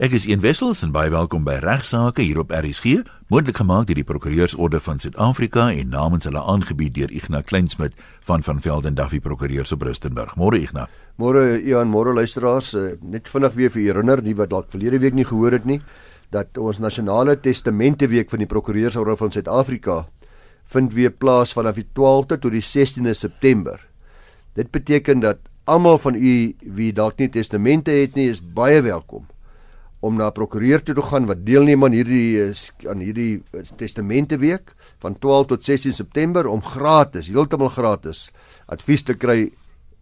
Ek is Een Wessels en baie welkom by Regsake hier op RSG, moontlik gemaak deur die Prokureursorde van Suid-Afrika en namens hulle aangebied deur Ignas Kleinsmid van van Velden Duffy Prokureurs op Rustenburg. Môre Ignas. Môre Ian, môre luisteraars, eh, net vinnig weer vir herinner, nie wat dalk verlede week nie gehoor het nie, dat ons nasionale testamente week van die Prokureursorde van Suid-Afrika vind weer plaas vanaf die 12de tot die 16de September. Dit beteken dat almal van u wie dalk nie testamente het nie, is baie welkom om na 'n prokureur toe te gaan wat deelneem aan hierdie eh, aan hierdie eh, testamente week van 12 tot 16 September om gratis, heeltemal gratis advies te kry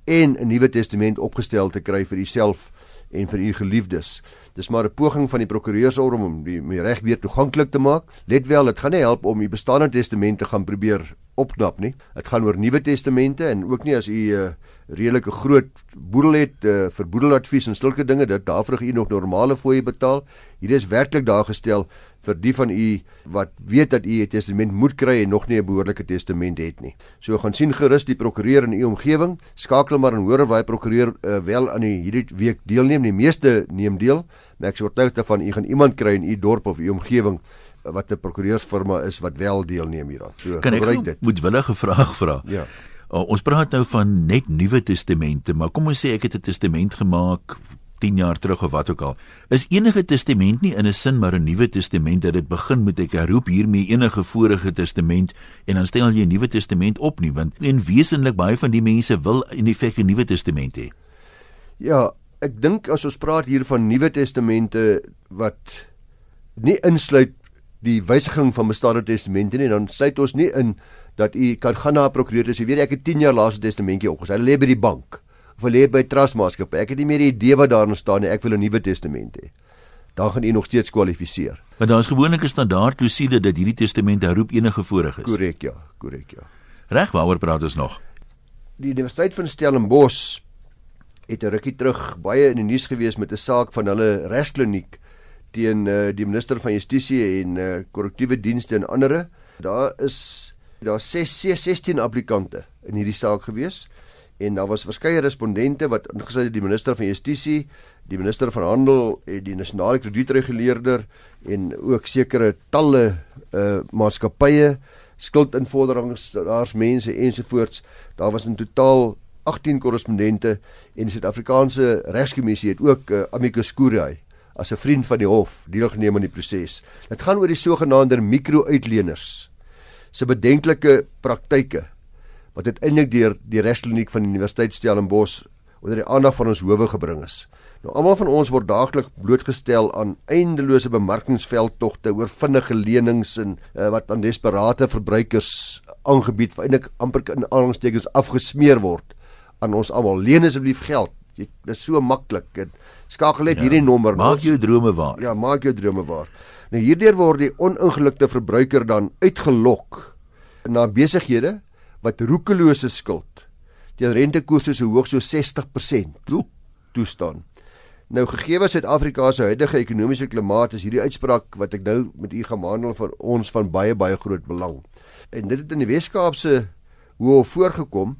en 'n nuwe testament opgestel te kry vir uself en vir u geliefdes. Dis maar 'n poging van die prokureursorde om die, die reg weer toeganklik te maak. Let wel, dit gaan nie help om u bestaande testamente gaan probeer opknap nie. Dit gaan oor nuwe testamente en ook nie as u uh, redelike groot boedel het uh, vir boedeladvies en sulke dinge dat daarvoor u nog normale fooie betaal. Hier is werklik daar gestel vir die van u wat weet dat u 'n testament moet kry en nog nie 'n behoorlike testament het nie. So gaan sien gerus die prokureur in u omgewing, skakel maar en hoor of hy prokureur uh, wel aan die hierdie week deelneem. Die meeste neem deel, maar ek is oortuig daarvan u gaan iemand kry in u dorp of u omgewing wat 'n prokureursfirma is wat wel deelneem hieraan. So kan gebruik dit. Moet willige vraag vra. Ja. Uh, ons praat nou van net Nuwe Testamente, maar kom ons sê ek het 'n testament gemaak 10 jaar terug of wat ook al. Is enige testament nie in 'n sin maar 'n Nuwe Testament dat dit begin met ek roep hiermee enige vorige testament en dan stel jy 'n Nuwe Testament op nie want en wesenlik baie van die mense wil in effek 'n Nuwe Testament hê. Ja, ek dink as ons praat hier van Nuwe Testamente wat nie insluit die wysiging van bestaande testamente nie, dan sluit ons nie in dat u kan gaan na 'n prokureur as jy weet ek het 10 jaar laaste testamentjie opgestel. Hy lê by die bank of hy lê by trustmaatskappy. Ek het nie meer 'n idee wat daarin staan nie. Ek wil 'n nuwe testament hê. Dan gaan u nog steeds kwalifiseer. Maar daar is gewoonlik 'n standaard klousule dat hierdie testament herroep enige vorige is. Korrek ja, korrek ja. Reg, waaroor praat ons nog? Die Universiteit van Stellenbosch het 'n rukkie terug baie in die nuus gewees met 'n saak van hulle regskliniek teen uh, die minister van Justisie en uh, korrektiewe dienste en ander. Daar is daar 16 applikante in hierdie saak gewees en daar was verskeie respondente wat ingesluit het die minister van Justisie, die minister van Handel en die nasionale kredietreguleerder en ook sekere talle uh maatskappye, skuldinvorderings, daar's mense ensovoorts. Daar was in totaal 18 korrespondente en die Suid-Afrikaanse Regskommissie het ook uh, amicus curiae as 'n vriend van die hof deelgeneem aan die proses. Dit gaan oor die sogenaamde mikro-uitleners se bedenklike praktyke wat uiteindelik deur die regskliniek van die Universiteit Stellenbosch onder die aandag van ons howe gebring is. Nou almal van ons word daagliks blootgestel aan eindelose bemarkingsveldtogte oor vinnige lenings en uh, wat aan desperate verbruikers aangebied vir eintlik amper in aanhalingstekens afgesmeer word aan ons almal. Leen asseblief geld. Dit is so maklik. Skakel net ja, hierdie nommer. Maak jou drome waar. Ja, maak jou drome waar. Nou hierdeur word die oningelikte verbruiker dan uitgelok na besighede wat roekelose skuld teen rentekoerse so hoog so 60% toe toestaan. Nou gegee was Suid-Afrika se huidige ekonomiese klimaat is hierdie uitspraak wat ek nou met u gaan behandel vir ons van baie baie groot belang. En dit het in die Weskaapse hof voorgekom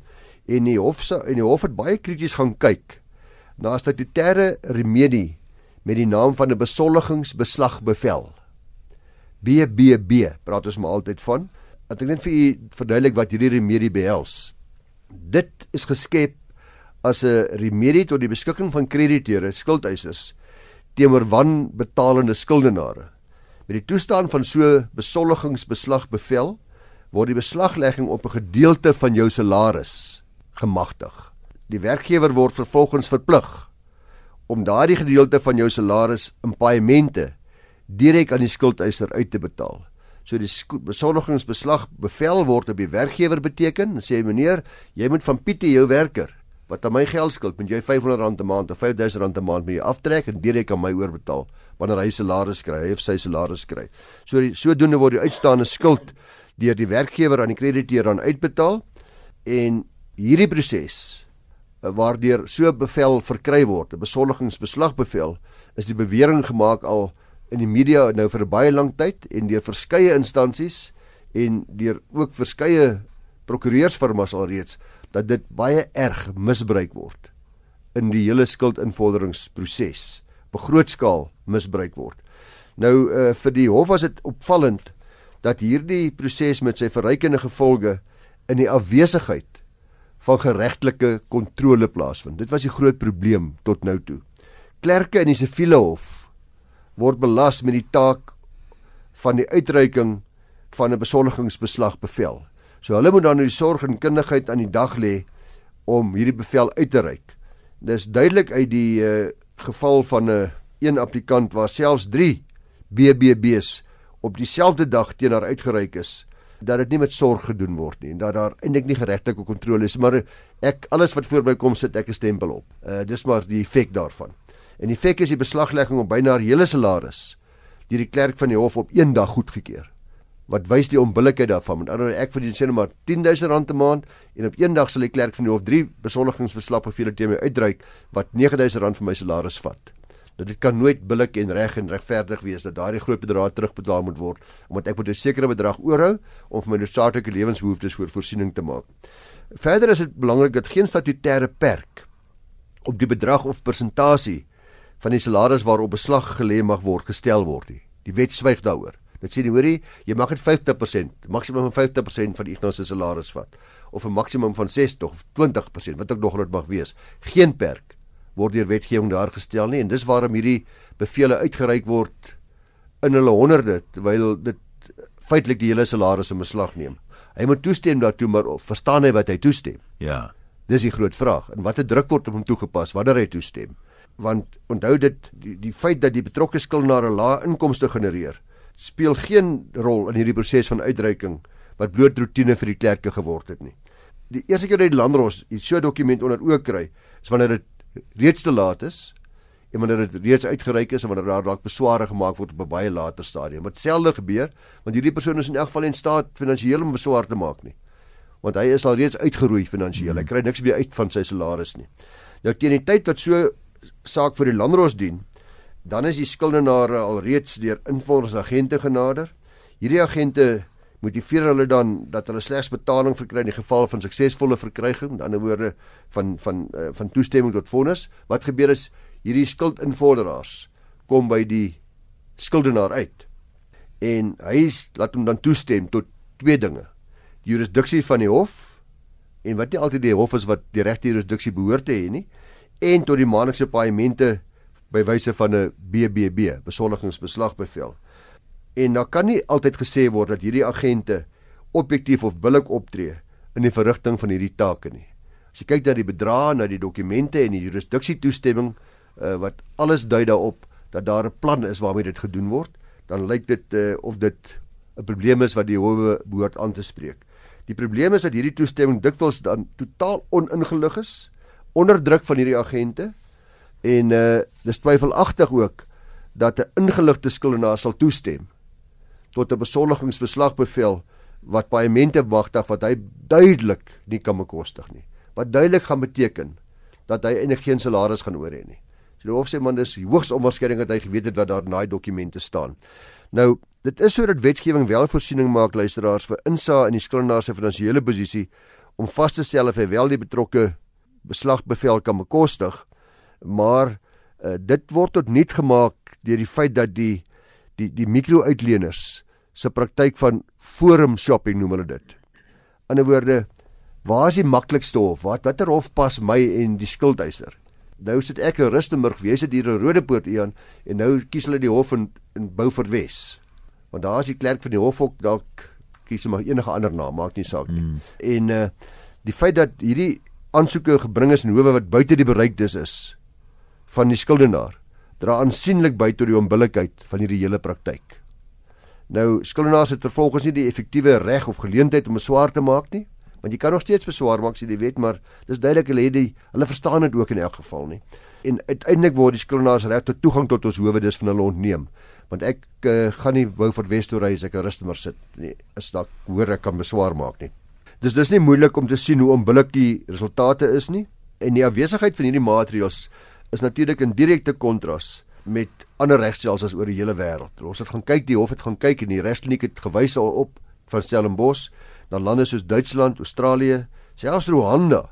en die hof se en die hof het baie krities gaan kyk na 'n statutêre remedie met die naam van 'n besoldigingsbeslagbevel. BBB praat ons maar altyd van. Ek net vir u verduidelik wat hierdie remedie behels. Dit is geskep as 'n remedie tot die beskikking van krediteure, skuldeisers teenoor wanbetalende skuldenare. Met die toestaan van so besoldigingsbeslagbevel word die beslaglegging op 'n gedeelte van jou salaris gemagtig die werkgewer word vervolgens verplig om daardie gedeelte van jou salaris in paemente direk aan die skuldeiser uit te betaal. So die besoldigingsbeslag bevel word op die werkgewer beteken, sê meneer, jy moet van Pietie jou werker wat aan my geld skuld, moet jy R500 'n maand of R5000 'n maand mee aftrek en direk aan my oorbetaal wanneer hy salaris kry, hy of sy salaris kry. So die, sodoende word die uitstaande skuld deur die werkgewer aan die krediteur aan uitbetaal en hierdie proses waardeur so bevel verkry word, 'n besoldigingsbeslagbevel, is die bewering gemaak al in die media nou vir 'n baie lang tyd en deur verskeie instansies en deur ook verskeie prokureursfirmas alreeds dat dit baie erg misbruik word in die hele skuldinvorderingsproses op 'n groot skaal misbruik word. Nou uh, vir die hof was dit opvallend dat hierdie proses met sy verrykende gevolge in die afwesigheid van geregtelike kontrole plaasvind. Dit was die groot probleem tot nou toe. Klerke in die siviele hof word belas met die taak van die uitreiking van 'n besoldigingsbeslag bevel. So hulle moet dan nou die sorg en kundigheid aan die dag lê om hierdie bevel uit te reik. Dis duidelik uit die uh, geval van 'n uh, een applikant waar selfs 3 BBB's op dieselfde dag teenoor uitgereik is dat dit nie met sorg gedoen word nie en dat daar eintlik nie geregtelike kontrole is maar ek alles wat voor my kom sit ek 'n stempel op. Uh dis maar die effek daarvan. En die effek is die beslaglegging op byna haar hele salaris deur die klerk van die hof op een dag goedgekeur wat wys die onbillikheid daarvan. Met ander ek verdien sê net maar R10000 'n maand en op een dag sal die klerk van die hof 3 besoldigingsbeslag beveel teen my uitdruk wat R9000 vir my salaris vat. Dat dit kan nooit billik en reg en regverdig wees dat daardie groot bedrag terugbetaal moet word omdat ek moet 'n sekere bedrag oorhou om vir my noodsaaklike lewensbehoeftes voor voorsiening te maak. Verder is dit belangrik dat geen statutêre perk op die bedrag of persentasie van die salaris waarop beslag gelê mag word gestel word nie. Die wet swyg daaroor. Dit sê nie hoorie, jy mag net 50%, maksimum van 50% van iemand se salaris vat of 'n maksimum van 60 of 20% wat ook nog groot mag wees. Geen perk word deur wetgewing daar gestel nie en dis waarom hierdie bevele uitgereik word in hulle honderde terwyl dit feitelik die hele salaris in beslag neem. Hy moet toestem daartoe maar verstaan hy wat hy toestem? Ja. Dis die groot vraag. En watter druk word op hom toegepas wanneer hy toestem? Want onthou dit die, die feit dat die betrokke skuldenaar 'n lae inkomste genereer speel geen rol in hierdie proses van uitreiking wat bloot rotine vir die klerke geword het nie. Die eerste keer dat die landros so 'n dokument onder oog kry, is wanneer dit reeds te laat is en wanneer dit reeds uitgereik is en wanneer daar dalk besware gemaak word op 'n baie later stadium. Wat selde gebeur, want hierdie persoon is in elk geval in staat finansiëel om beswaar te maak nie. Want hy is al reeds uitgeroei finansiëel. Hy kry niks meer uit van sy salaris nie. Nou teen die tyd wat so saak vir die landros dien, dan is die skuldenaar al reeds deur invordersagente genader. Hierdie agente motiveer hulle dan dat hulle slegs betaling verkry in die geval van suksesvolle verkryging, met ander woorde van van uh, van toestemming tot vonnis. Wat gebeur is hierdie skuldinvorderaars kom by die skuldenaar uit. En hy laat hom dan toestem tot twee dinge. Die jurisdiksie van die hof en wat nie altyd die hof is wat die regte jurisdiksie behoort te hê nie en tot die maandelikse paemente by wyse van 'n BBB, besoldigingsbeslagbevel. En daar kan nie altyd gesê word dat hierdie agente objektief of billik optree in die verrigting van hierdie take nie. As jy kyk na die bedrae, na die dokumente en die jurisdiksie toestemming uh, wat alles dui daarop dat daar 'n plan is waarmee dit gedoen word, dan lyk dit uh, of dit 'n probleem is wat die howe behoort aan te spreek. Die probleem is dat hierdie toestemming dikwels dan totaal oningelig is onder druk van hierdie agente En uh dis twyfelagtig ook dat 'n ingeligte skuldenaar sal toestem tot 'n besoldigingsbeslagbevel wat paemente magtig wat hy duidelik nie kan bekostig nie. Wat duidelik gaan beteken dat hy eintlik geen salaris gaan oor hê nie. So die hof sê man dis hoogs onwaarskynlik dat hy geweet het wat daar in daai dokumente staan. Nou, dit is sodat wetgewing wel voorsiening maak luisteraars vir insa in die skuldenaar se finansiële posisie om vas te stel of hy wel die betrokke beslagbevel kan bekostig maar uh, dit word tot niet gemaak deur die feit dat die die die mikro-uitleners se praktyk van forum shopping noem hulle dit. In 'n woorde, waar is die maklikste hof? Wat watter hof pas my en die skuldeiser? Nou sit ek in Rustenburg, wie sit hier in Rodepoort Ian en nou kies hulle die hof in in Beaufort Wes. Want daar is die klerk van die hof ook dalk kies hulle maar enige ander naam, maak nie saak nie. Mm. En uh die feit dat hierdie aansoeke gebring is in howe wat buite die bereik dis is van die skuldenaar dra aansienlik by tot die onbillikheid van hierdie hele praktyk. Nou skuldenaars het vervolgens nie die effektiewe reg of geleentheid om beswaar te maak nie, want jy kan nog steeds beswaar maak sê die wet, maar dis duidelik hulle het die hulle verstaan dit ook in elk geval nie. En uiteindelik word die skuldenaars reg tot toegang tot ons howe dis van hulle ontneem. Want ek uh, gaan nie wou vir Westory as ek 'n rustemer sit nie. Is dalk hoor ek kan beswaar maak nie. Dis dis nie moeilik om te sien hoe onbillik die resultate is nie en die afwesigheid van hierdie maatreëls is natuurlik in direkte kontras met ander regstelsels oor die hele wêreld. Ons het gaan kyk, die hof het gaan kyk en die regskliniek het gewys op van Stellenbosch na lande soos Duitsland, Australië, selfs Rwanda.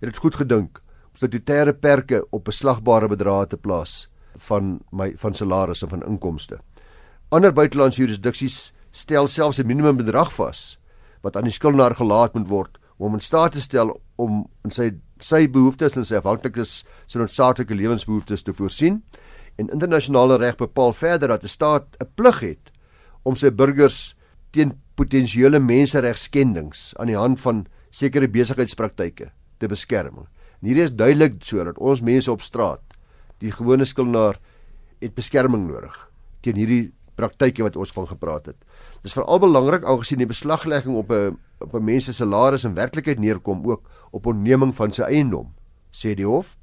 Het dit goed gedink om statutêre perke op beslagbare bedrae te plaas van my van salarisse van inkomste. Ander buitelandse jurisdiksies stel selfs 'n minimum bedrag vas wat aan die skuldenaar gelaat moet word om in staat te stel om in sy sy behoeftes en sy afhanklikes sy noodsaaklike lewensbehoeftes te voorsien. En internasionale reg bepaal verder dat 'n staat 'n plig het om sy burgers teen potensiële menseregskendings aan die hand van sekere besigheidspraktyke te beskerm. En hierdie is duidelik sodat ons mense op straat, die gewone skuldenaar, het beskerming nodig teen hierdie praktyke wat ons van gepraat het. Dis veral belangrik aangesien die beslaglegging op 'n op 'n mens se salaris in werklikheid neerkom ook op onneming van sy eiendom, sê die hof.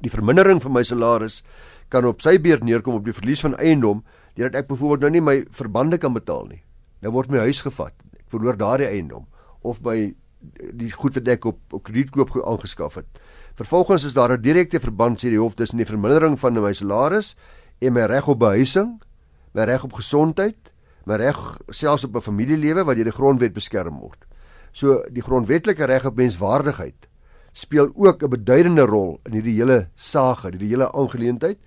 Die vermindering van my salaris kan op sy beurt neerkom op die verlies van eiendom deurdat ek byvoorbeeld nou nie my verbande kan betaal nie. Nou word my huis gevat. Ek verloor daardie eiendom of by die goed wat ek op op kredietkoop aangeskaf het. Vervolgens is daar 'n direkte verband sê die hof tussen die vermindering van my salaris en my reg op behuising, my reg op gesondheid, my reg selfs op 'n familielewe wat deur die grondwet beskerm word. So die grondwetlike reg op menswaardigheid speel ook 'n beduidende rol in hierdie hele saak, hierdie hele aangeleentheid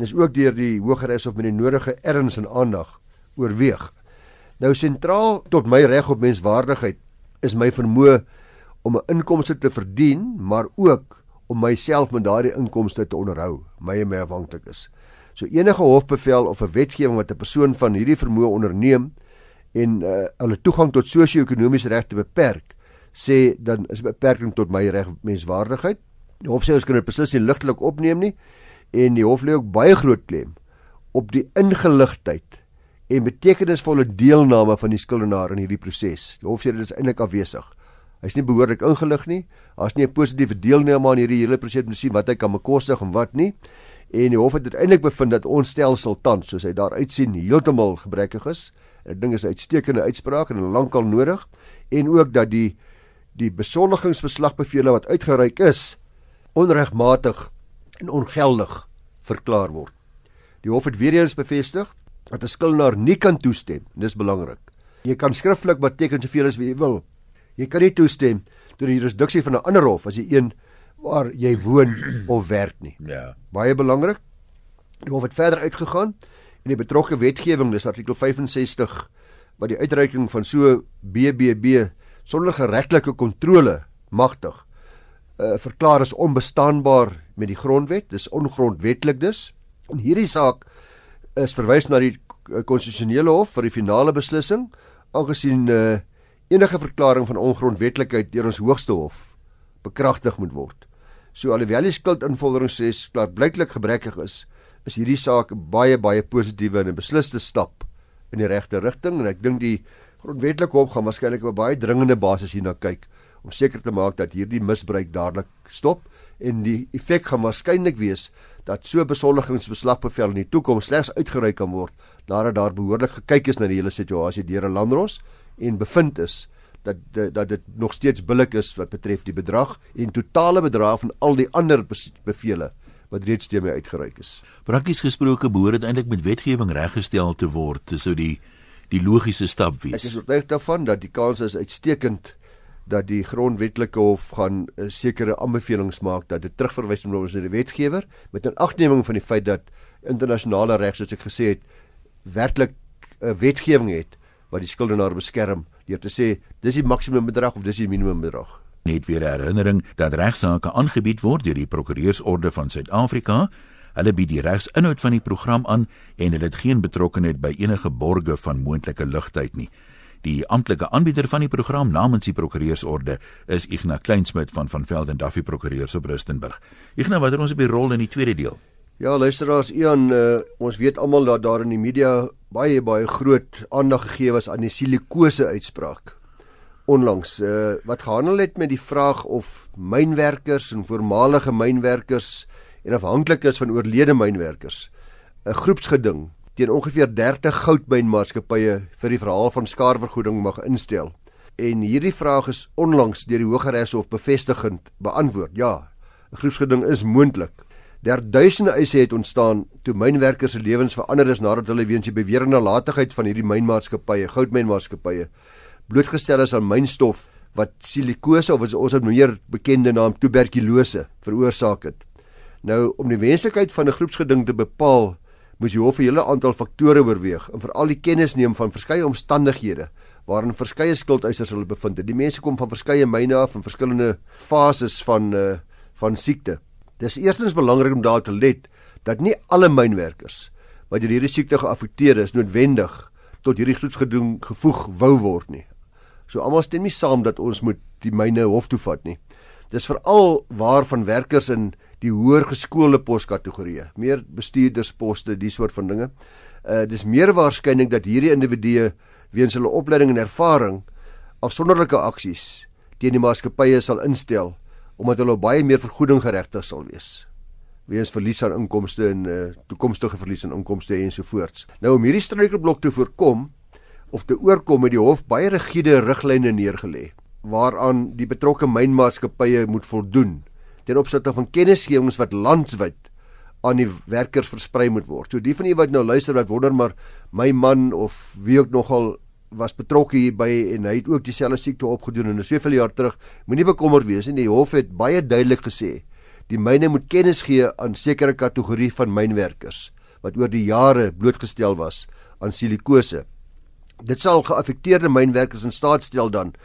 en is ook deur die Hooggeregshof met die nodige erns en aandag oorweeg. Nou sentraal tot my reg op menswaardigheid is my vermoë om 'n inkomste te verdien, maar ook om myself met daardie inkomste te onderhou, my en my afhanklikes. So enige hofbevel of 'n wetgewing wat 'n persoon van hierdie vermoë onderneem en uh, hulle toegang tot sosio-ekonomiese regte beperk, sê dan is 'n beperking tot my reg menswaardigheid. Die hof sê ons kan dit beslis nie ligtelik opneem nie en die hof lê ook baie groot klem op die ingeligtheid en betekenisvolle deelname van die skuldenaar in hierdie proses. Die hof sê dit is eintlik afwesig. Hy's nie behoorlik ingelig nie. Daar's nie 'n positiewe deelname aan hierdie hele proses om te sien wat hy kan bekostig en wat nie. En die hof het uiteindelik bevind dat ons stelsel tans, soos hy daar uitsien, heeltemal gebrekkig is. Ek dink is 'n uitstekende uitspraak en lankal nodig en ook dat die die besoldigingsbeslagbevele wat uitgereik is onregmatig en ongeldig verklaar word. Die hof het weer eens bevestig dat 'n skuldenaar nie kan toestem. Dis belangrik. Jy kan skriftelik beteken soveel as jy wil. Jy kan nie toestem tot die jurisdiksie van 'n ander hof as jy een waar jy woon of werk nie. Ja. Baie belangrik. Die hof het verder uitgegaan en die betrokke wetgewing, dis artikel 65 wat die uitreiking van so BBB sonder geregtelike kontrole magtig uh, verklaar is onbestaanbaar met die grondwet. Dis ongrondwetlik dus. En hierdie saak is verwys na die konstitusionele hof vir die finale beslissing aangesien uh, enige verklaring van ongrondwetlikheid deur ons hoogste hof bekragtig moet word. So alhoewel die skuldinvordering sê dat blyklik gebrekkig is, is hierdie saak baie baie positiewe en 'n besliste stap in die regte rigting en ek dink die grondwetlike hof gaan waarskynlik op baie dringende basis hierna kyk om seker te maak dat hierdie misbruik dadelik stop en die effek gaan waarskynlik wees dat so besoldigingsbeslagbevel in die toekoms slegs uitgeruik kan word nadat daar behoorlik gekyk is na die hele situasie deur 'n landros en bevind is dat dat dit nog steeds billik is wat betref die bedrag en totale bedrag van al die ander bevele wat reeds teen my uitgeruik is. Prakties gesproke behoort dit eintlik met wetgewing reggestel te word, sou die die logiese stap wees. Ek is oortuig daarvan dat die kans is uitstekend dat die grondwetlike hof gaan uh, sekere aanbevelings maak dat dit terugverwys moet na die wetgewer met 'n agneming van die feit dat internasionale reg soos ek gesê het werklik 'n uh, wetgewing het wat die skuldenaar beskerm deur te sê dis die maksimum bedrag of dis die minimum bedrag. Net weer herinnering dat regsaake aangebied word deur die Prokureursorde van Suid-Afrika. Hulle bied die regsinhoud van die program aan en hulle het geen betrokkeheid by enige borge van moontlike ligtheid nie. Die amptelike aanbieder van die program namens die prokureursorde is Ignas Kleinsmid van van Velden Duffy Prokureurs op Rustenburg. Ignas, wat het ons op die rol in die tweede deel? Ja, luisteraars, Ian, uh, ons weet almal dat daar in die media baie baie groot aandag gegee was aan die silikose uitspraak. Onlangs uh, wat gehandel het met die vraag of mynwerkers en voormalige mynwerkers en afhanklikes van oorlede mynwerkers 'n groepsgeding teen ongeveer 30 goudmynmaatskappye vir die verhaal van skaarvergoeding mag instel. En hierdie vraag is onlangs deur die Hooggeregshof bevestigend beantwoord. Ja, 'n groepsgeding is moontlik. Daar duisende eise het ontstaan toe mynwerkers se lewens verander is nadat hulle weens die beweerde nalatigheid van hierdie mynmaatskappye, goudmynmaatskappye, blootgestel is aan mynstof wat silikose of ons het meer bekende naam tuberkulose veroorsaak het. Nou om die wenslikheid van 'n groepsgeding te bepaal, moes die hof 'n hele aantal faktore oorweeg en veral die kennis neem van verskeie omstandighede waarin verskeie skuldeisers hulle bevind het. Die mense kom van verskeie myne af en verskillende fases van uh, van siekte. Dis eerstens belangrik om daar te let dat nie alle mynwerkers wat deur hierdie siekte geaffekteer is noodwendig tot hierdie groepsgeding gevoeg wou word nie. So almal stem nie saam dat ons moet die myne hof toe vat nie. Dis veral waar van werkers in die hoër geskoolde poskategorieë, meer bestuurdersposte, die soort van dinge. Uh dis meer waarskynlik dat hierdie individue weens hulle opleiding en ervaring afsonderlike aksies teen die maatskappye sal instel omdat hulle baie meer vergoeding geregtig sal wees weens verlies aan inkomste en uh, toekomstige verlies aan inkomste ensovoorts. Nou om hierdie struikelblok te voorkom of te oorkom het die hof baie rigiede riglyne neergelê waaraan die betrokke mynmaatskappye moet voldoen ten opsigte van kennisgewings wat landwyd aan die werkers versprei moet word. So die van u wat nou luister wat wonder maar my man of wie ook nogal was betrokke hierby en hy het ook dieselfde siekte opgedoen en soveel jaar terug, moenie bekommerd wees nie. Die hof het baie duidelik gesê die myne moet kennis gee aan sekere kategorie van mynwerkers wat oor die jare blootgestel was aan silikose. Dit sal geaffekteerde mynwerkers in staat stel dan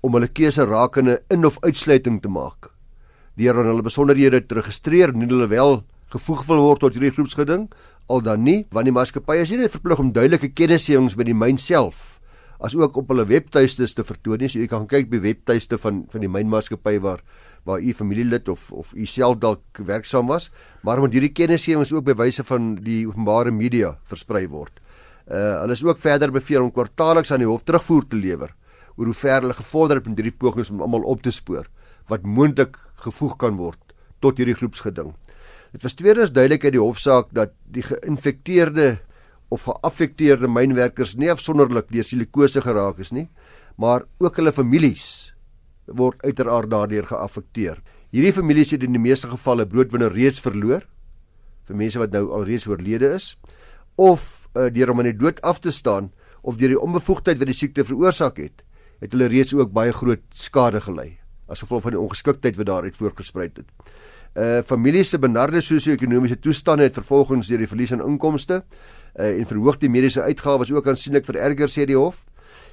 om hulle keuse rakende in of uitsluiting te maak deur aan hulle besonderhede te registreer en hulle wel gevoeg wil word tot hierdie groepsgeding al dan nie want die maatskappy is nie verplig om duidelike kennisgewings by die myn self as ook op hulle webtuistes te vertoon nie so jy kan kyk by webtuiste van van die mynmaatskappy waar waar u familielid of of u self dalk werksaam was maar moet hierdie kennisgewings ook by wyse van die openbare media versprei word. Uh hulle is ook verder beveel om kwartaalliks aan die hof terugvoer te lewer oor hoe ver hulle gevorder het met hierdie pogings om almal op te spoor wat moontlik gevoeg kan word tot hierdie groepsgeding. Dit was tweedens duidelik uit die hofsaak dat die geïnfekteerde of geaffekteerde mynwerkers nie afsonderlik deur silikose geraak is nie, maar ook hulle families word uiteraard daardeur geaffekteer. Hierdie families het in die meeste gevalle broodwinner reeds verloor vir mense wat nou alreeds oorlede is of uh, deur om aan die dood af te staan of deur die onbevoegdheid wat die siekte veroorsaak het, het hulle reeds ook baie groot skade gely as gevolg van die ongeskiktheid wat daaruit voortgesprei het. Uh families se benarde sosio-ekonomiese toestande het vervolgens deur die verlies aan inkomste uh en verhoogde mediese uitgawes ook aansienlik vererger sê die hof.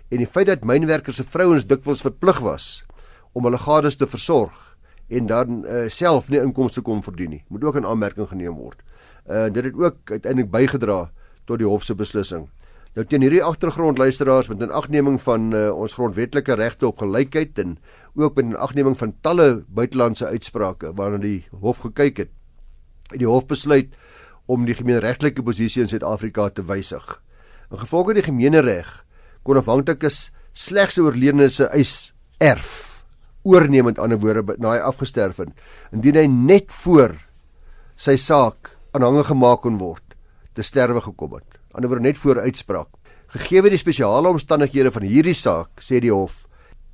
En die feit dat mynwerkers se vrouens dikwels verplig was om hulle gades te versorg en dan uh self nie inkomste kon verdien nie, moet ook in aanmerking geneem word. Uh dit het ook uiteindelik bygedra tot die hof se beslissing. Nou teen hierdie agtergrond luisteraars met 'n agneming van uh, ons grondwetlike regte op gelykheid en ook met 'n agneming van talle buitelandse uitsprake waarna die hof gekyk het. Die hof besluit om die gemeenregtelike posisie in Suid-Afrika te wysig. In gevolg van die gemeenereg kon afhanklikes slegs oorledene se eis erf oorneem met ander woorde na hy afgesterf het indien hy net voor sy saak aanhange gemaak kon word te sterwe gekom het ander woorde net voor uitspraak. Gegee die spesiale omstandighede van hierdie saak, sê die hof,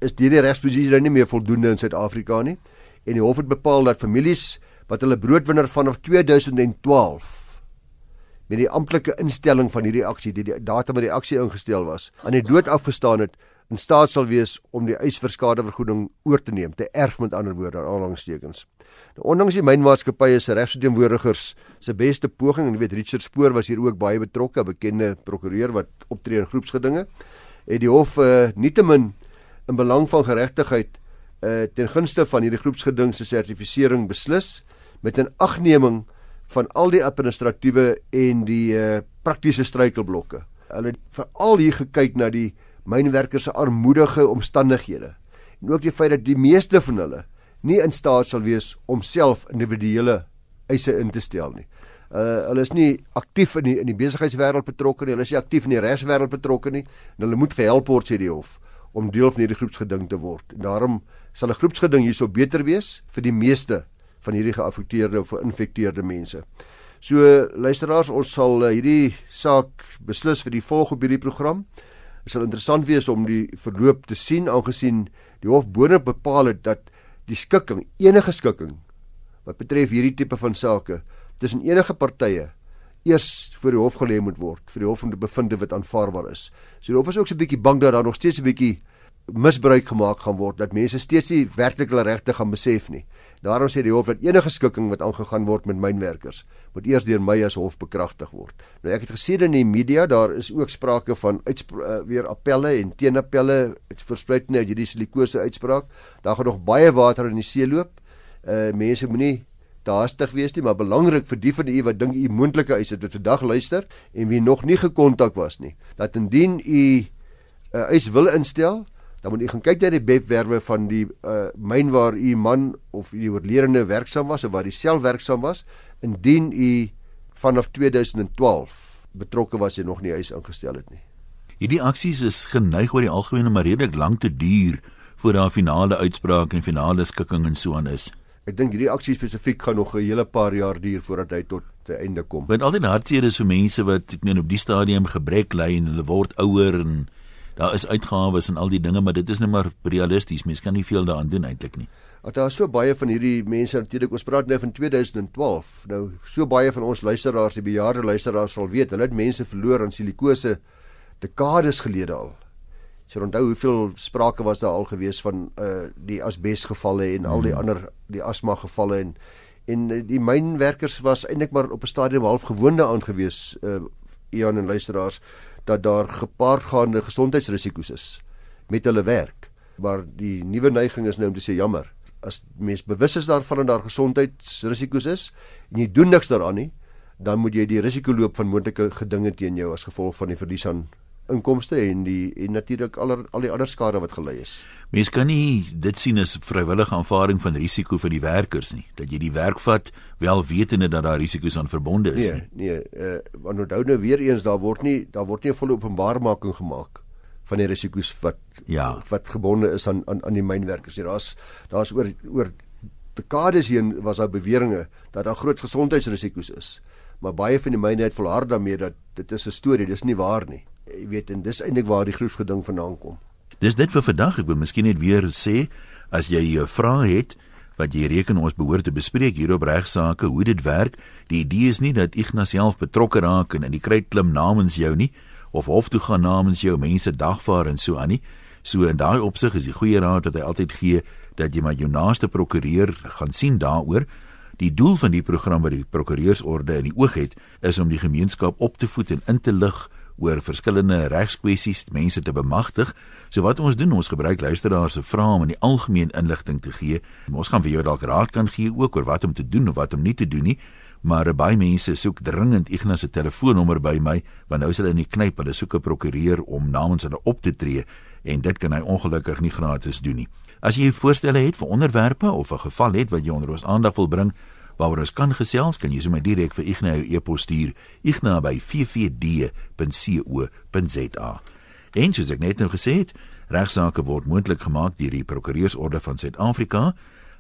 is hierdie regsposisie nou nie meer voldoende in Suid-Afrika nie en die hof het bepaal dat families wat hulle broodwinner vanaf 2012 met die amptelike instelling van hierdie aksie, die, die datum wat die aksie ingestel was, aan die dood afgestaan het in staat sal wees om die eis vir skadevergoeding oor te neem, te erf met ander woorde, aanhalingstekens. Ondanks die mynmaatskappye se regsverteenwoordigers se beste poging en jy weet Richard Spoor was hier ook baie betrokke, 'n bekende prokureur wat optree in groepsgedinge, het die hof uh, nietemin in belang van geregtigheid uh, ten gunste van hierdie groepsgeding se sertifisering beslis met 'n agneming van al die administratiewe en die uh, praktiese struikelblokke. Hulle het veral hier gekyk na die mynwerkers se armoedige omstandighede en ook die feit dat die meeste van hulle nie in staat sal wees om self individuele eise in te stel nie. Uh hulle is nie aktief in die in die besigheidswêreld betrokke nie. Hulle is nie aktief in die regswêreld betrokke nie. En hulle moet gehelp word sê die hof om deel van hierdie groepsgeding te word. Daarom sal 'n groepsgeding hierso beter wees vir die meeste van hierdie geaffekteerde of geïnfekteerde mense. So luisteraars, ons sal uh, hierdie saak beslis vir die volgende hierdie program. Dit sal interessant wees om die verloop te sien aangesien die hof boonop bepaal het dat die skikking, enige skikking wat betref hierdie tipe van sake tussen enige partye eers voor die hof gelê moet word vir die hof om te bevind wat aanvaarbaar is. So die hof is ook so 'n bietjie bang dat daar nog steeds 'n bietjie misbruik gemaak gaan word dat mense steeds nie werklik hulle regte gaan besef nie. Daarom sê die hof dat enige skikking wat aangegaan word met mynwerkers moet eers deur my as hof bekragtig word. Nou ek het gesien in die media daar is ook sprake van uh, weer appelle en teenappelle versprei net hierdie silikose uitspraak. Daar gaan nog baie water in die see loop. Uh mense moenie haastig wees nie, maar belangrik vir die van u wat dink u moontlike eis het wat vandag luister en wie nog nie gekontak was nie, dat indien u 'n uh, eis wil instel dan moet u gaan kyk na die webwerwe van die uh myn waar u man of die oorledene werksaam was of waar hy self werksaam was indien u vanaf 2012 betrokke was en nog nie huis ingestel het nie. Hierdie aksies is geneig oor die algemeen om redelik lank te duur voor daar finale uitspraak en finale skikking en so aan is. Ek dink hierdie aksie spesifiek gaan nog 'n hele paar jaar duur voordat hy tot 'n einde kom. Want altyd hartseer is vir mense wat ek meen op die stadium gebrek ly en hulle word ouer en daar is uitgawes en al die dinge, maar dit is net maar realisties. Mense kan nie veel daaraan doen eintlik nie. Want daar is so baie van hierdie mense natuurlik. Ons praat nou van 2012. Nou so baie van ons luisteraars, die bejaarde luisteraars sal weet, hulle het mense verloor aan silikose dekades gelede al. Jy onthou hoeveel sprake was daar al gewees van uh die asbesgevalle en al die hmm. ander die asma gevalle en en uh, die mynwerkers was eintlik maar op 'n stadium half gewoonde aangewees uh Ian en luisteraars dat daar gepaardgaande gesondheidsrisiko's is met hulle werk. Maar die nuwe neiging is nou om te sê jammer, as mens bewus is daarvan en daar gesondheidsrisiko's is en jy doen niks daaraan nie, dan moet jy die risiko loop van moontlike gedinge teen jou as gevolg van die verlies aan inkomste en die en natuurlik al al die ander skade wat gelei is. Mens kan nie dit sien as vrywillige aanvaarding van risiko vir die werkers nie. Dat jy die werk vat wel wetende dat daar risiko's aan verbonde is nee, nie. Nee, nee, uh want onthou nou weer eens daar word nie daar word nie 'n volle openbaarmaking gemaak van die risiko's wat ja, wat gebonde is aan aan aan die mynwerkers. Daar's daar's oor oor dekades heen was daar beweringe dat daar groot gesondheidsrisiko's is. Maar baie van die myne het volhard daarmee dat dit is 'n storie, dis nie waar nie jy weet en dis eintlik waar die groepsgeding vandaan kom. Dis dit vir vandag. Ek wil miskien net weer sê as jy 'n vraag het wat jy reken ons behoort te bespreek hier op regsaake, hoe dit werk. Die idee is nie dat Ignas self betrokke raak en in die kruit klim namens jou nie of hof toe gaan namens jou mense dagvaar en so aan nie. So in daai opsig is die goeie raad wat hy altyd gee dat jy maar jou naaste prokureur gaan sien daaroor. Die doel van die program wat die prokureursorde in die oog het, is om die gemeenskap op te voed en in te lig oor verskillende regskwessies mense te bemagtig. So wat ons doen, ons gebruik luisteraars se vrae om in die algemeen inligting te gee. Ons gaan vir jou dalk raad kan gee ook oor wat om te doen of wat om nie te doen nie. Maar baie mense soek dringend Ignas se telefoonnommer by my want nou is hulle in die knyp, hulle soek 'n prokureur om namens hulle op te tree en dit kan hy ongelukkig nie gratis doen nie. As jy voorstelle het vir onderwerpe of 'n geval het wat jy onder ons aandag wil bring, waaroor ons kan gesels, kan jy sommer direk vir Ignou e-pos stuur, ignou@ffd.co.za. En soos ek net nou gesê het, regsaake word moontlik gemaak deur die Prokureursorde van Suid-Afrika.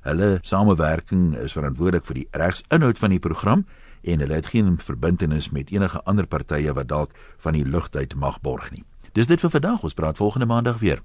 Hulle samewerking is verantwoordelik vir die regsinhoud van die program en hulle het geen verbintenis met enige ander partye wat dalk van die lugtyd mag borg nie. Dis dit vir vandag. Ons praat volgende maandag weer.